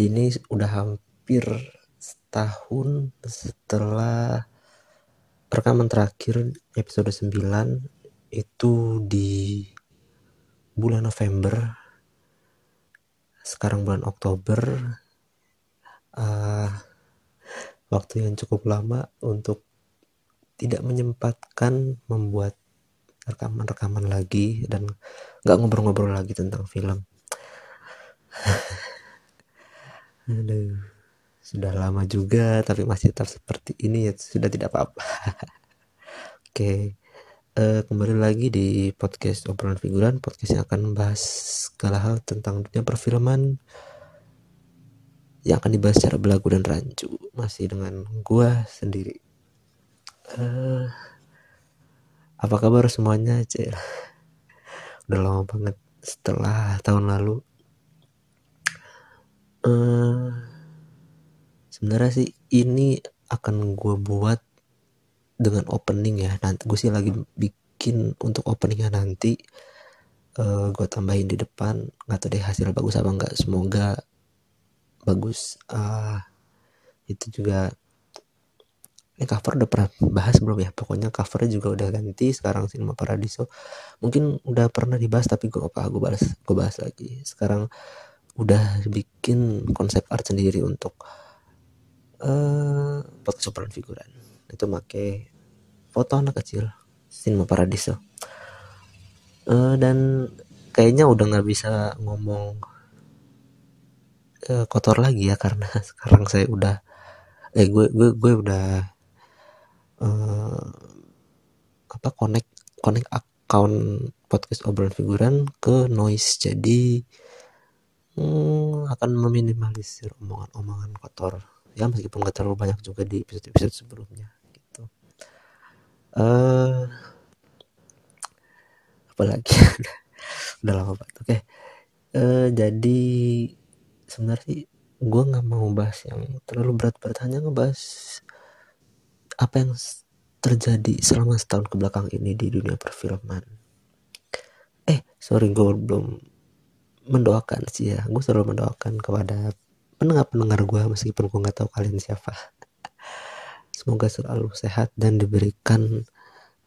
jadi ini udah hampir setahun setelah rekaman terakhir episode 9 itu di bulan November sekarang bulan Oktober uh, waktu yang cukup lama untuk tidak menyempatkan membuat rekaman-rekaman lagi dan nggak ngobrol-ngobrol lagi tentang film. Aduh, sudah lama juga tapi masih tetap seperti ini ya sudah tidak apa-apa. Oke, uh, kembali lagi di podcast obrolan figuran, podcast yang akan membahas segala hal tentang dunia perfilman yang akan dibahas secara belagu dan rancu masih dengan gua sendiri. Uh, apa kabar semuanya cel udah lama banget setelah tahun lalu uh, sebenarnya sih ini akan gue buat dengan opening ya. Nanti gue sih lagi bikin untuk openingnya nanti. Uh, gue tambahin di depan. Nggak tahu deh hasil bagus apa enggak semoga bagus. Uh, itu juga. Ini cover udah pernah bahas belum ya? Pokoknya covernya juga udah ganti sekarang Cinema Paradiso. Mungkin udah pernah dibahas tapi gue apa gue bahas gue bahas lagi. Sekarang udah bikin konsep art sendiri untuk uh, podcast obrolan figuran. Itu make foto anak kecil Cinema Paradiso. Uh, dan kayaknya udah nggak bisa ngomong uh, kotor lagi ya karena sekarang saya udah eh gue gue gue udah uh, apa connect connect account podcast obrolan figuran ke noise. Jadi hmm, akan meminimalisir omongan-omongan kotor. Ya meskipun gak terlalu banyak juga di episode-episode sebelumnya gitu. Uh, apalagi udah lama banget oke. Okay. uh, jadi sebenarnya gue nggak mau bahas yang terlalu berat-berat hanya ngebahas apa yang terjadi selama setahun ke belakang ini di dunia perfilman. Eh sorry gue belum mendoakan sih ya. Gue selalu mendoakan kepada pendengar-pendengar gue meskipun gue nggak tahu kalian siapa. Semoga selalu sehat dan diberikan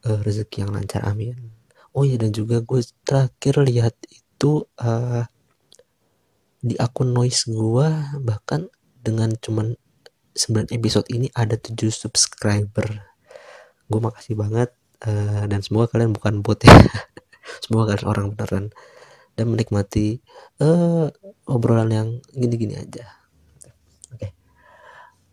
uh, rezeki yang lancar amin. Oh iya dan juga gue terakhir lihat itu uh, di akun noise gua bahkan dengan cuman 9 episode ini ada 7 subscriber. Gue makasih banget uh, dan semoga kalian bukan bot ya. Semoga kalian orang beneran dan menikmati uh, obrolan yang gini-gini aja. Oke.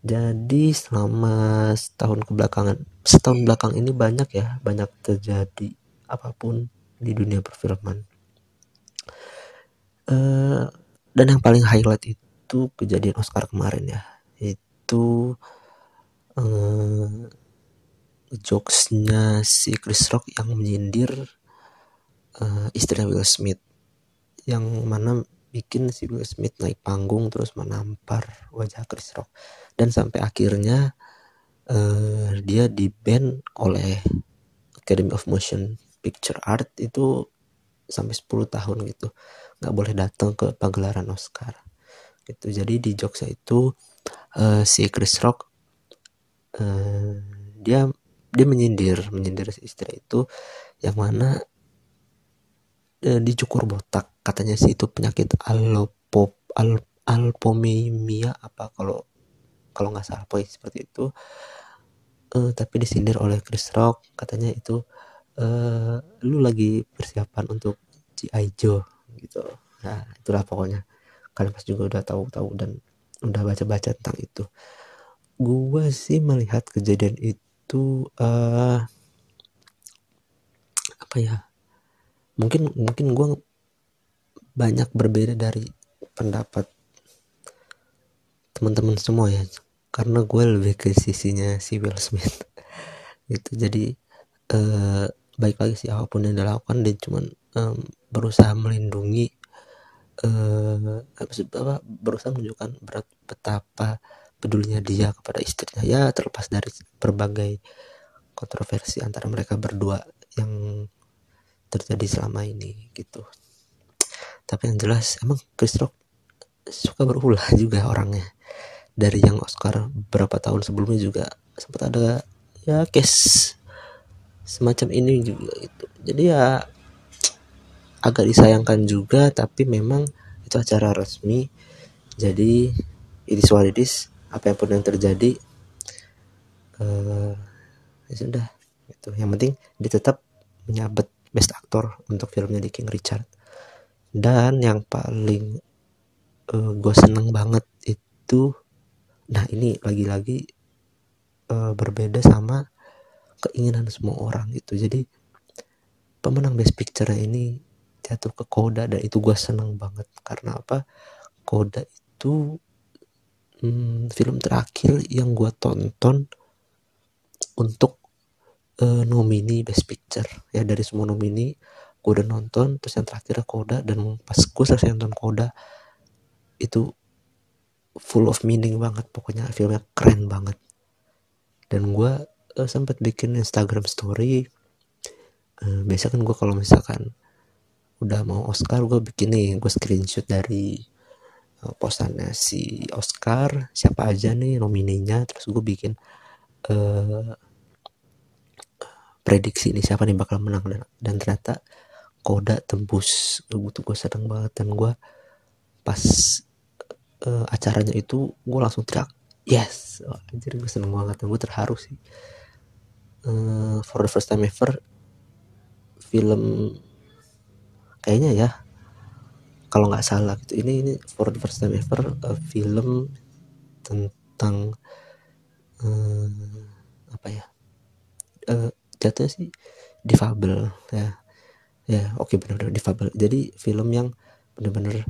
Jadi selama setahun kebelakangan setahun belakang ini banyak ya banyak terjadi apa pun di dunia perfilman. Uh, dan yang paling highlight itu kejadian Oscar kemarin ya. Itu eh, jokesnya si Chris Rock yang menyindir eh, istri Will Smith yang mana bikin si Will Smith naik panggung terus menampar wajah Chris Rock. Dan sampai akhirnya eh, dia di ban oleh Academy of Motion Picture Art itu sampai 10 tahun gitu. Nggak boleh datang ke pagelaran Oscar. Gitu. Jadi di Jogja itu uh, si Chris Rock uh, dia dia menyindir menyindir si istri itu yang mana uh, dicukur botak. Katanya sih itu penyakit alopop al alpomimia apa kalau kalau nggak salah poin seperti itu. Uh, tapi disindir oleh Chris Rock. Katanya itu uh, lu lagi persiapan untuk G.I. Joe gitu. Nah itulah pokoknya. Kalian pasti juga udah tahu-tahu dan udah baca-baca tentang itu. Gue sih melihat kejadian itu uh, apa ya mungkin mungkin gue banyak berbeda dari pendapat teman-teman semua ya. Karena gue lebih ke sisinya si Will Smith. Itu jadi uh, baik lagi sih apa pun yang dilakukan dia cuman um, berusaha melindungi uh, apa berusaha menunjukkan berat betapa pedulinya dia kepada istrinya. Ya terlepas dari berbagai kontroversi antara mereka berdua yang terjadi selama ini gitu. Tapi yang jelas emang Chris Rock suka berulah juga orangnya. Dari yang Oscar berapa tahun sebelumnya juga sempat ada ya case semacam ini juga itu jadi ya agak disayangkan juga tapi memang itu acara resmi. Jadi ini it apa yang pun yang terjadi uh, ya sudah itu yang penting dia tetap menyabet best actor untuk filmnya di King Richard. Dan yang paling uh, eh, gue seneng banget itu nah ini lagi-lagi uh, berbeda sama keinginan semua orang gitu. Jadi pemenang best picture ini jatuh ke Koda dan itu gue seneng banget. Karena apa? Koda itu hmm, film terakhir yang gue tonton untuk uh, nomini best picture. Ya dari semua nomini gue udah nonton terus yang terakhir Koda dan pas gue selesai nonton Koda itu full of meaning banget. Pokoknya filmnya keren banget. Dan gue uh, sempat bikin Instagram story. Uh, biasa kan gue kalau misalkan udah mau Oscar gue bikin nih gue screenshot dari uh, postannya si Oscar siapa aja nih nomininya terus gue bikin uh, prediksi nih siapa nih bakal menang. Dan, dan ternyata Koda tembus. Gue tuh gue sedang banget. Dan gue pas uh, acaranya itu gue langsung teriak yes! Oh, anjir gue seneng banget gue terharu sih. Uh, for the first time ever film kayaknya ya kalau nggak salah gitu. Ini ini for the first time ever uh, film tentang uh, apa ya uh, jatuhnya sih difabel ya. Ya oke okay, benar-benar difabel jadi film yang benar-benar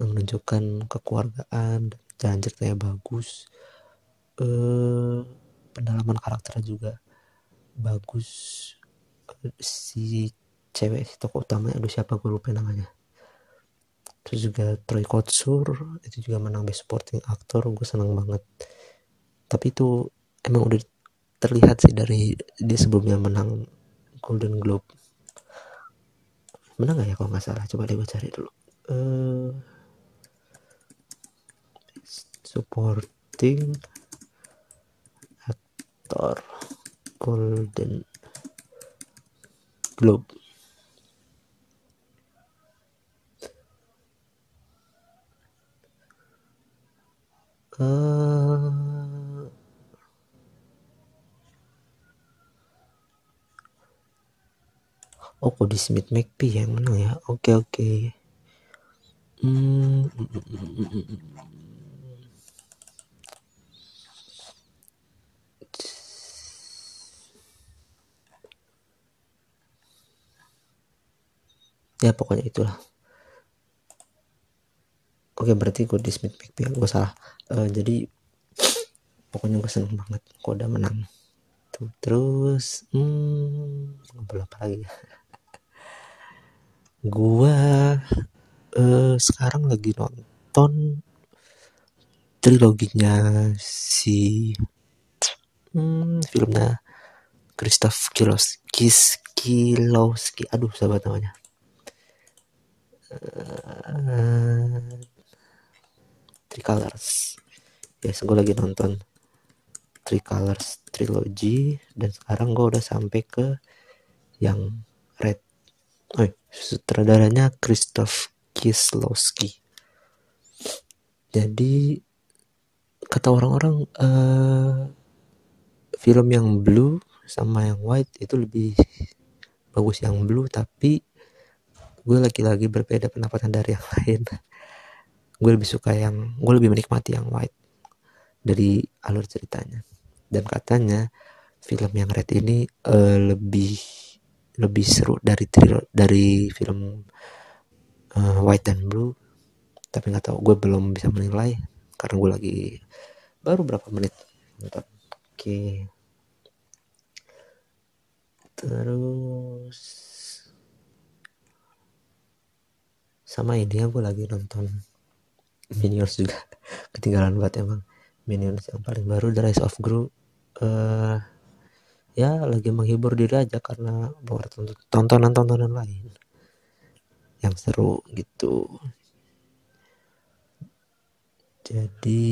menunjukkan kekeluargaan jalan ceritanya bagus eh, pendalaman karakter juga bagus. Si cewek si tokoh utamanya aduh siapa gue lupa namanya. Terus juga Troy Kotsur itu juga menang best supporting actor gue seneng banget. Tapi itu emang udah terlihat sih dari dia sebelumnya menang Golden Globe. Menang gak ya kalau nggak salah? Coba deh gue cari dulu. Uh, supporting actor Golden Globe. Uh, oh Cody Smith McPhee yang menang ya? Oke okay, oke. Okay. hmm, ya pokoknya itulah. Oke berarti gue di Smith McPhee gue salah. Uh, jadi pokoknya gue seneng banget gue udah menang. Tuh terus hmm, ngobrol apa lagi gue uh, sekarang lagi nonton triloginya si hmm, filmnya Christoph Kilowski Kilowski aduh sahabat namanya. Uh, Three Colors yes gue lagi nonton Three Colors Trilogy. Dan sekarang gue udah sampai ke yang Red oh sutradaranya Christoph Kieslowski. Jadi kata orang-orang uh, film yang blue sama yang white itu lebih bagus yang blue tapi gue lagi-lagi berbeda pendapatan dari yang lain. Gue lebih suka yang gue lebih menikmati yang white dari alur ceritanya. Dan katanya film yang red ini uh, lebih lebih seru dari dari film uh, white dan blue. Tapi nggak tahu gue belum bisa menilai karena gue lagi baru berapa menit. Oke. Okay. terus sama ini aku lagi nonton Minions juga. Ketinggalan banget emang. Minions yang paling baru The Rise of Gru uh, ya lagi menghibur diri aja karena tontonan-tontonan lain yang seru gitu. Jadi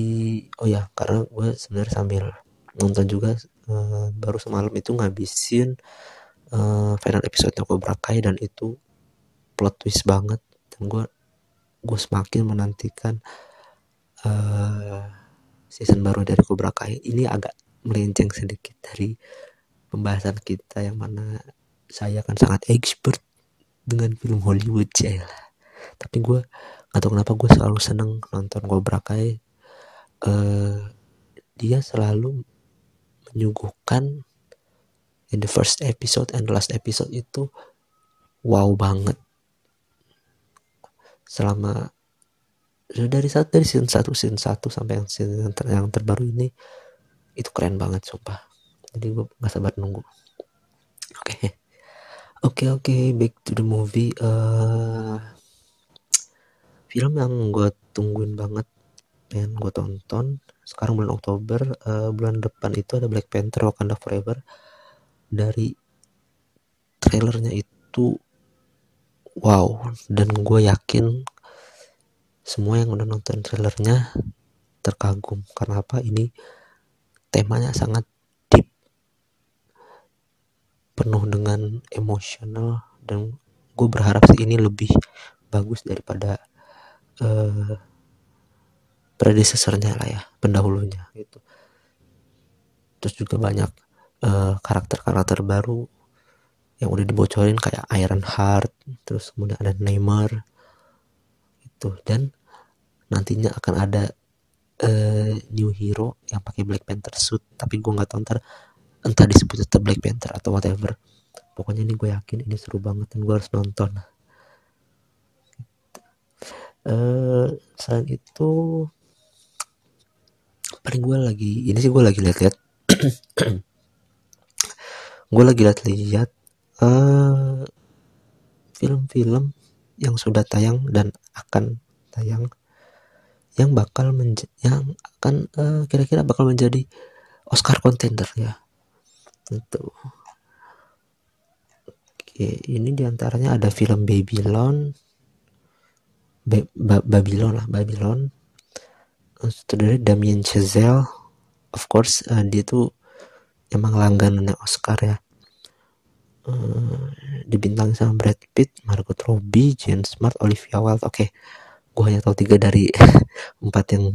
oh ya karena gue sebenarnya sambil nonton juga uh, baru semalam itu ngabisin uh, final episode Cobra Kai dan itu plot twist banget dan gue gue semakin menantikan uh, season baru dari Cobra Kai. Ini agak melenceng sedikit dari pembahasan kita yang mana saya kan sangat expert dengan film Hollywood ya tapi gue atau kenapa gue selalu seneng nonton Cobra Kai. Uh, dia selalu menyuguhkan in the first episode and last episode itu wow banget. Selama dari saat dari season 1 season 1 sampai yang season ter, yang terbaru ini itu keren banget sumpah jadi gue gak sabar nunggu. Oke. Okay. oke okay, oke okay, back to the movie. Uh, film yang gue tungguin banget pengen gue tonton sekarang bulan Oktober uh, bulan depan itu ada Black Panther Wakanda Forever. Dari trailernya itu wow. Dan gue yakin semua yang udah nonton trailernya terkagum. Karena apa? Ini temanya sangat penuh dengan emosional dan gue berharap sih ini lebih bagus daripada uh, predecessornya lah ya pendahulunya gitu. Terus juga banyak karakter karakter-karakter baru yang udah dibocorin kayak Iron Heart terus kemudian ada Neymar itu dan nantinya akan ada uh, new hero yang pakai Black Panther suit tapi gue nggak tahu ntar entah disebut tetap Black Panther atau whatever. Pokoknya ini gue yakin ini seru banget dan gue harus nonton. Uh, selain itu paling gue lagi ini sih gue lagi lihat-lihat gue lagi lihat-lihat uh, film-film yang sudah tayang dan akan tayang yang bakal yang akan uh, kira-kira bakal menjadi Oscar contender ya itu oke ini di antaranya ada film Babylon Babylon lah Babylon sutradara Damien Chazelle of course uh, dia tuh emang langganannya Oscar ya uh, dibintangi sama Brad Pitt, Margot Robbie, James Smart, Olivia Wilde. Oke, okay. gue hanya tahu tiga dari empat yang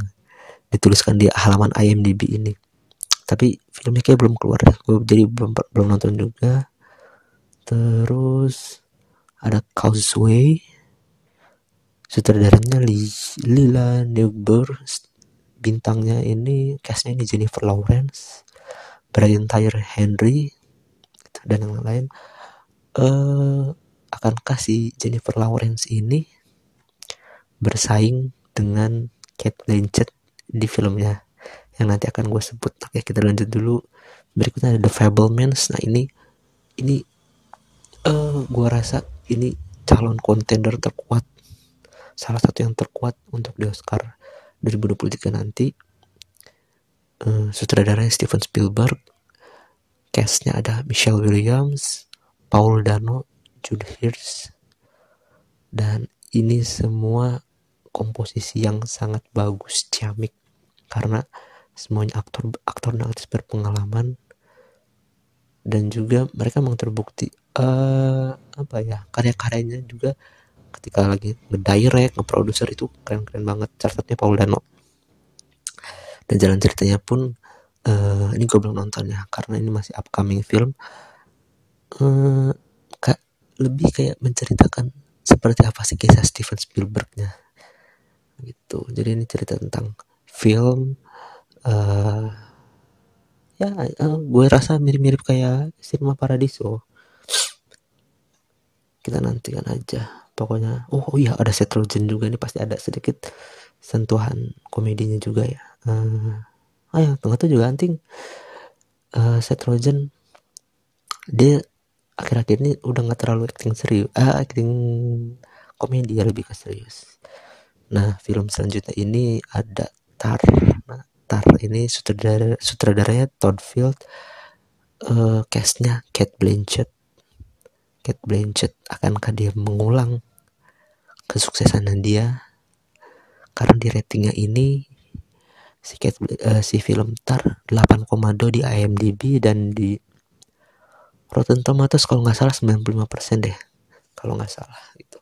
dituliskan di halaman IMDb ini. Tapi filmnya kayak belum keluar deh. Gue jadi belum belum nonton juga. Terus ada Causeway sutradaranya Lila Neubauer bintangnya ini castnya ini Jennifer Lawrence Brian Tyler Henry dan yang lain uh, akankah si Jennifer Lawrence ini bersaing dengan Kate Blanchett di filmnya yang nanti akan gue sebut. Oke kita lanjut dulu. Berikutnya ada The Fablemans. Nah ini ini uh, eh, gue rasa ini calon kontender terkuat. Salah satu yang terkuat untuk di Oscar 2023 nanti. Uh, sutradaranya Steven Spielberg. Castnya ada Michelle Williams Paul Dano Jude Hirsch. Dan ini semua komposisi yang sangat bagus ciamik. Karena semuanya aktor aktor dan aktris berpengalaman. Dan juga mereka memang terbukti uh, apa ya karya-karyanya juga ketika lagi ngedirect ngeproduser itu keren-keren banget. Salah Paul Dano. Dan jalan ceritanya pun uh, ini gue belum nonton ya karena ini masih upcoming film. Uh, kak lebih kayak menceritakan seperti apa sih kisah Steven Spielbergnya. Gitu. Jadi ini cerita tentang film uh, ya uh, gue rasa mirip-mirip kayak Cinema Paradiso. Kita nantikan aja. Pokoknya oh, oh iya ada Seth Rogen juga nih. Pasti ada sedikit sentuhan komedinya juga ya. Uh, oh ya tengah tuh juga anting. Uh, Seth Rogen dia akhir-akhir ini udah nggak terlalu acting serius ah acting komedi ya lebih ke serius. Nah film selanjutnya ini ada Tar nah, Tar ini sutradara sutradaranya Todd Field uh, castnya Kate Blanchett. Kate Blanchett akankah dia mengulang kesuksesan dia? Karena di ratingnya ini si, Kate, uh, si film Tar 8,2 di IMDb dan di Rotten Tomatoes kalau nggak salah 95% deh kalau nggak salah itu.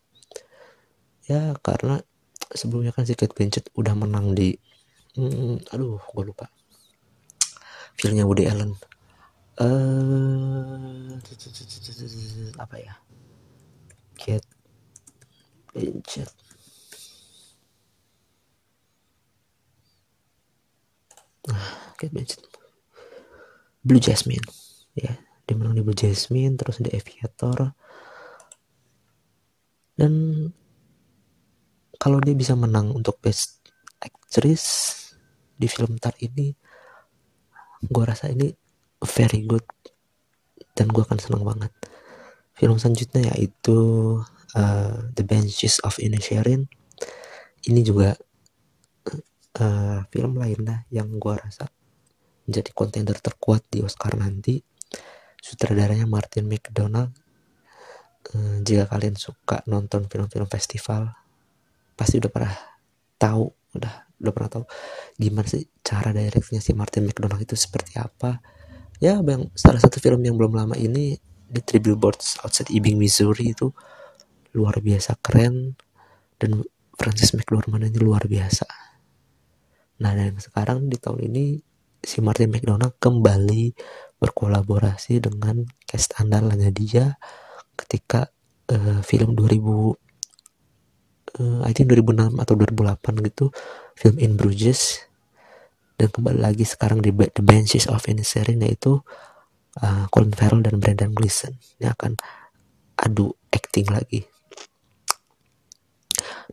Ya karena sebelumnya kan si Kate Blanchett udah menang di hmm, aduh gue lupa. Filmnya Woody Allen. Uh, apa ya? Kate Blanchett Kate Blanchett Blue Jasmine. Ya dia menang di Blue Jasmine terus di Aviator. Dan kalau dia bisa menang untuk Best Actress di film Tar ini gue rasa ini very good dan gue akan senang banget. Film selanjutnya yaitu uh, The Benches of Inisherin. Ini juga uh, film lainnya yang gue rasa menjadi kontender terkuat di Oscar nanti. Sutradaranya Martin McDonald. Uh, jika kalian suka nonton film-film festival pasti udah pernah tahu udah udah pernah tahu gimana sih cara direkturnya si Martin McDonald itu seperti apa? Ya bang salah satu film yang belum lama ini di Three Billboards Outside Ebbing Missouri itu luar biasa keren dan Francis McDormand ini luar biasa. Nah dan sekarang di tahun ini si Martin McDonald kembali berkolaborasi dengan cast andalannya dia ketika uh, film 2000 uh, I think 2006 atau 2008 gitu film In Bruges. Dan kembali lagi sekarang di The Benches of Inisherin yaitu uh, Colin Farrell dan Brendan Gleeson. Ini akan adu acting lagi.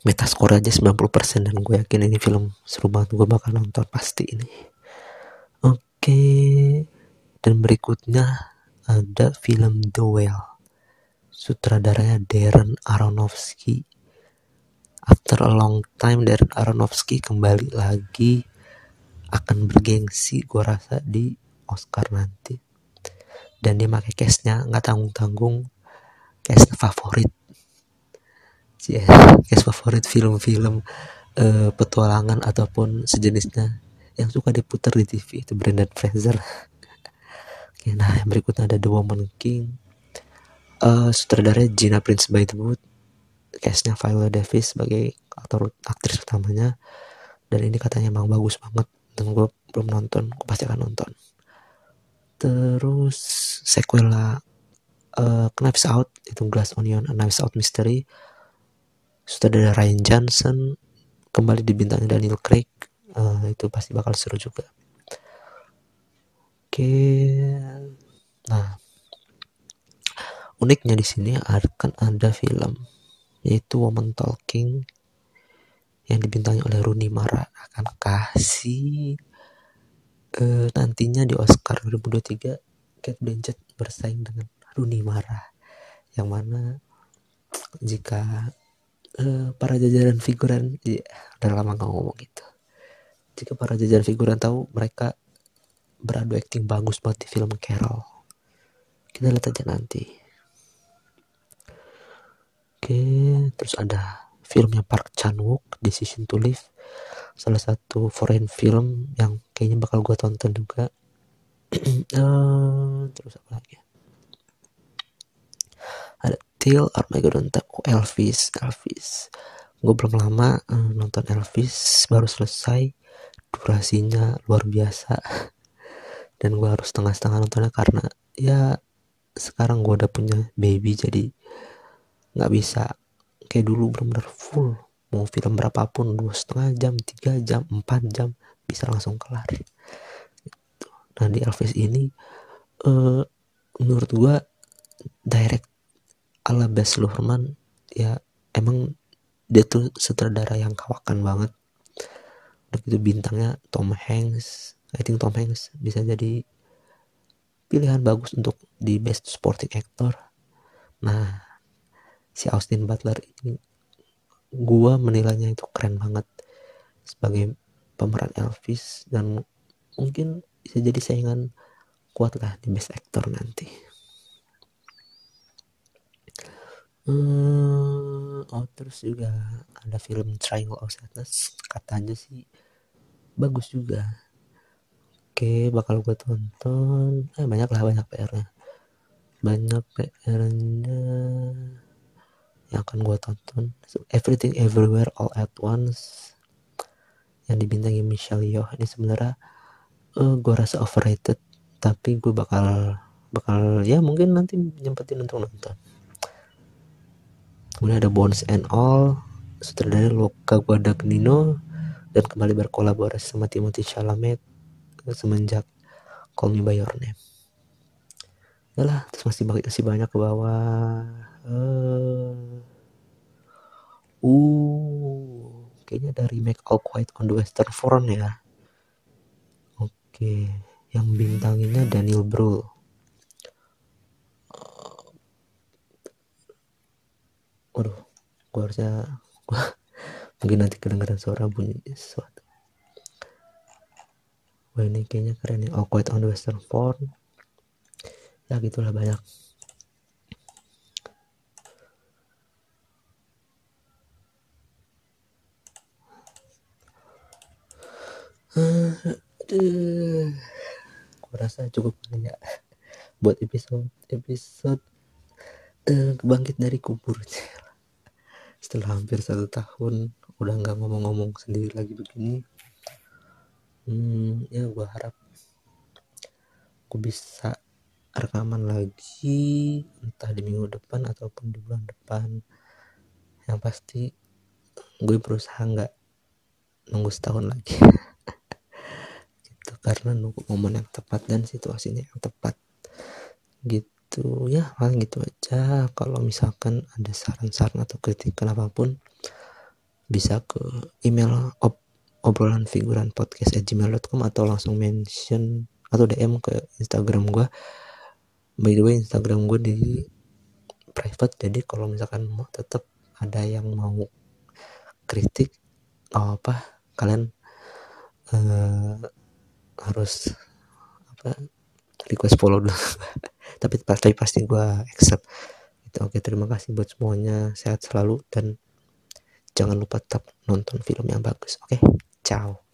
Metascore aja 90% dan gue yakin ini film seru banget. Gue bakal nonton pasti ini. Oke. Okay. dan berikutnya ada film The Whale. Sutradaranya Darren Aronofsky after a long time Darren Aronofsky kembali lagi akan bergengsi gue rasa di Oscar nanti. Dan dia pakai case-nya nggak tanggung-tanggung case favorit. Yeah, case favorit film-film uh, petualangan ataupun sejenisnya yang suka diputar di TV itu Brendan Fraser. Nah yang berikutnya ada The Woman King. Uh, sutradara Gina Prince Bythewood case-nya Viola Davis sebagai aktor aktris utamanya. Dan ini katanya emang bagus banget. Dan gue belum nonton gue pasti akan nonton. Terus sequel uh, Knives Out itu Glass Onion Knives Out Mystery. Sutradara Ryan Johnson kembali dibintangi Daniel Craig uh, itu pasti bakal seru juga. Oke nah uniknya di sini akan ada film yaitu Woman Talking yang dibintangi oleh Rooney Mara. Akan kasih uh, nantinya di Oscar 2023 Kate Blanchett bersaing dengan Rooney Mara. Yang mana jika uh, para jajaran figuran ya udah lama gak ngomong gitu. Jika para jajaran figuran tahu mereka beradu acting bagus banget di film Carol. Kita lihat aja nanti oke terus ada filmnya Park Chan Wook Decision to Live. Salah satu foreign film yang kayaknya bakal gue tonton juga. Uh, terus apa lagi ada Till Armageddon Time oh, Elvis Elvis. Gue belum lama uh, nonton Elvis baru selesai. Durasinya luar biasa. Dan gue harus setengah-setengah nontonnya karena ya sekarang gue udah punya baby jadi nggak bisa. Kayak dulu benar-benar full. Mau film berapapun dua setengah jam tiga jam empat jam bisa langsung kelar. Gitu. nah di Elvis ini uh, menurut gue direct ala Baz Luhrmann ya emang dia tuh sutradara yang kawakan banget. Udah gitu bintangnya Tom Hanks. I think Tom Hanks bisa jadi pilihan bagus untuk di best supporting actor. Nah si Austin Butler ini gua menilainya itu keren banget sebagai pemeran Elvis dan mungkin bisa jadi saingan kuat lah di best actor nanti. Hmm, oh terus juga ada film Triangle of Sadness katanya sih bagus juga. Oke bakal gue tonton. Eh banyak lah banyak PR-nya banyak PR-nya yang akan gue tonton Everything Everywhere All at Once yang dibintangi Michelle Yeoh ini sebenarnya uh, gue rasa overrated tapi gue bakal bakal ya mungkin nanti nyempetin untuk nonton kemudian ada Bones and All sutradara Luca Guadagnino dan kembali berkolaborasi sama Timothy Chalamet semenjak Call Me By Your Name. Yalah, terus masih masih banyak ke bawah. Uh, uh kayaknya dari Make All Quiet on the Western Front ya. Oke, okay. yang bintanginya Daniel Bro. Waduh, gua harusnya gua mungkin nanti kedengaran suara bunyi sesuatu wah ini kayaknya keren nih oh Quiet on the Western Front ya gitulah banyak Aduh, aku rasa cukup ya buat episode episode uh, bangkit dari kubur. Setelah hampir satu tahun udah nggak ngomong-ngomong sendiri lagi begini. Hmm, ya gue harap gue bisa rekaman lagi entah di minggu depan ataupun di bulan depan. Yang pasti gue berusaha nggak nunggu setahun lagi karena nunggu momen yang tepat dan situasinya yang tepat. Gitu ya paling gitu aja. Kalau misalkan ada saran-saran atau kritikan apa pun bisa ke email ob obrolan figuran podcast at gmail.com atau langsung mention atau DM ke Instagram gue by the way Instagram gue di private jadi kalau misalkan mau tetap ada yang mau kritik oh apa kalian uh, harus apa request follow dulu. Tapi pasti pasti gue accept. Itu oke terima kasih buat semuanya. Sehat selalu dan jangan lupa tetap nonton film yang bagus oke? Ciao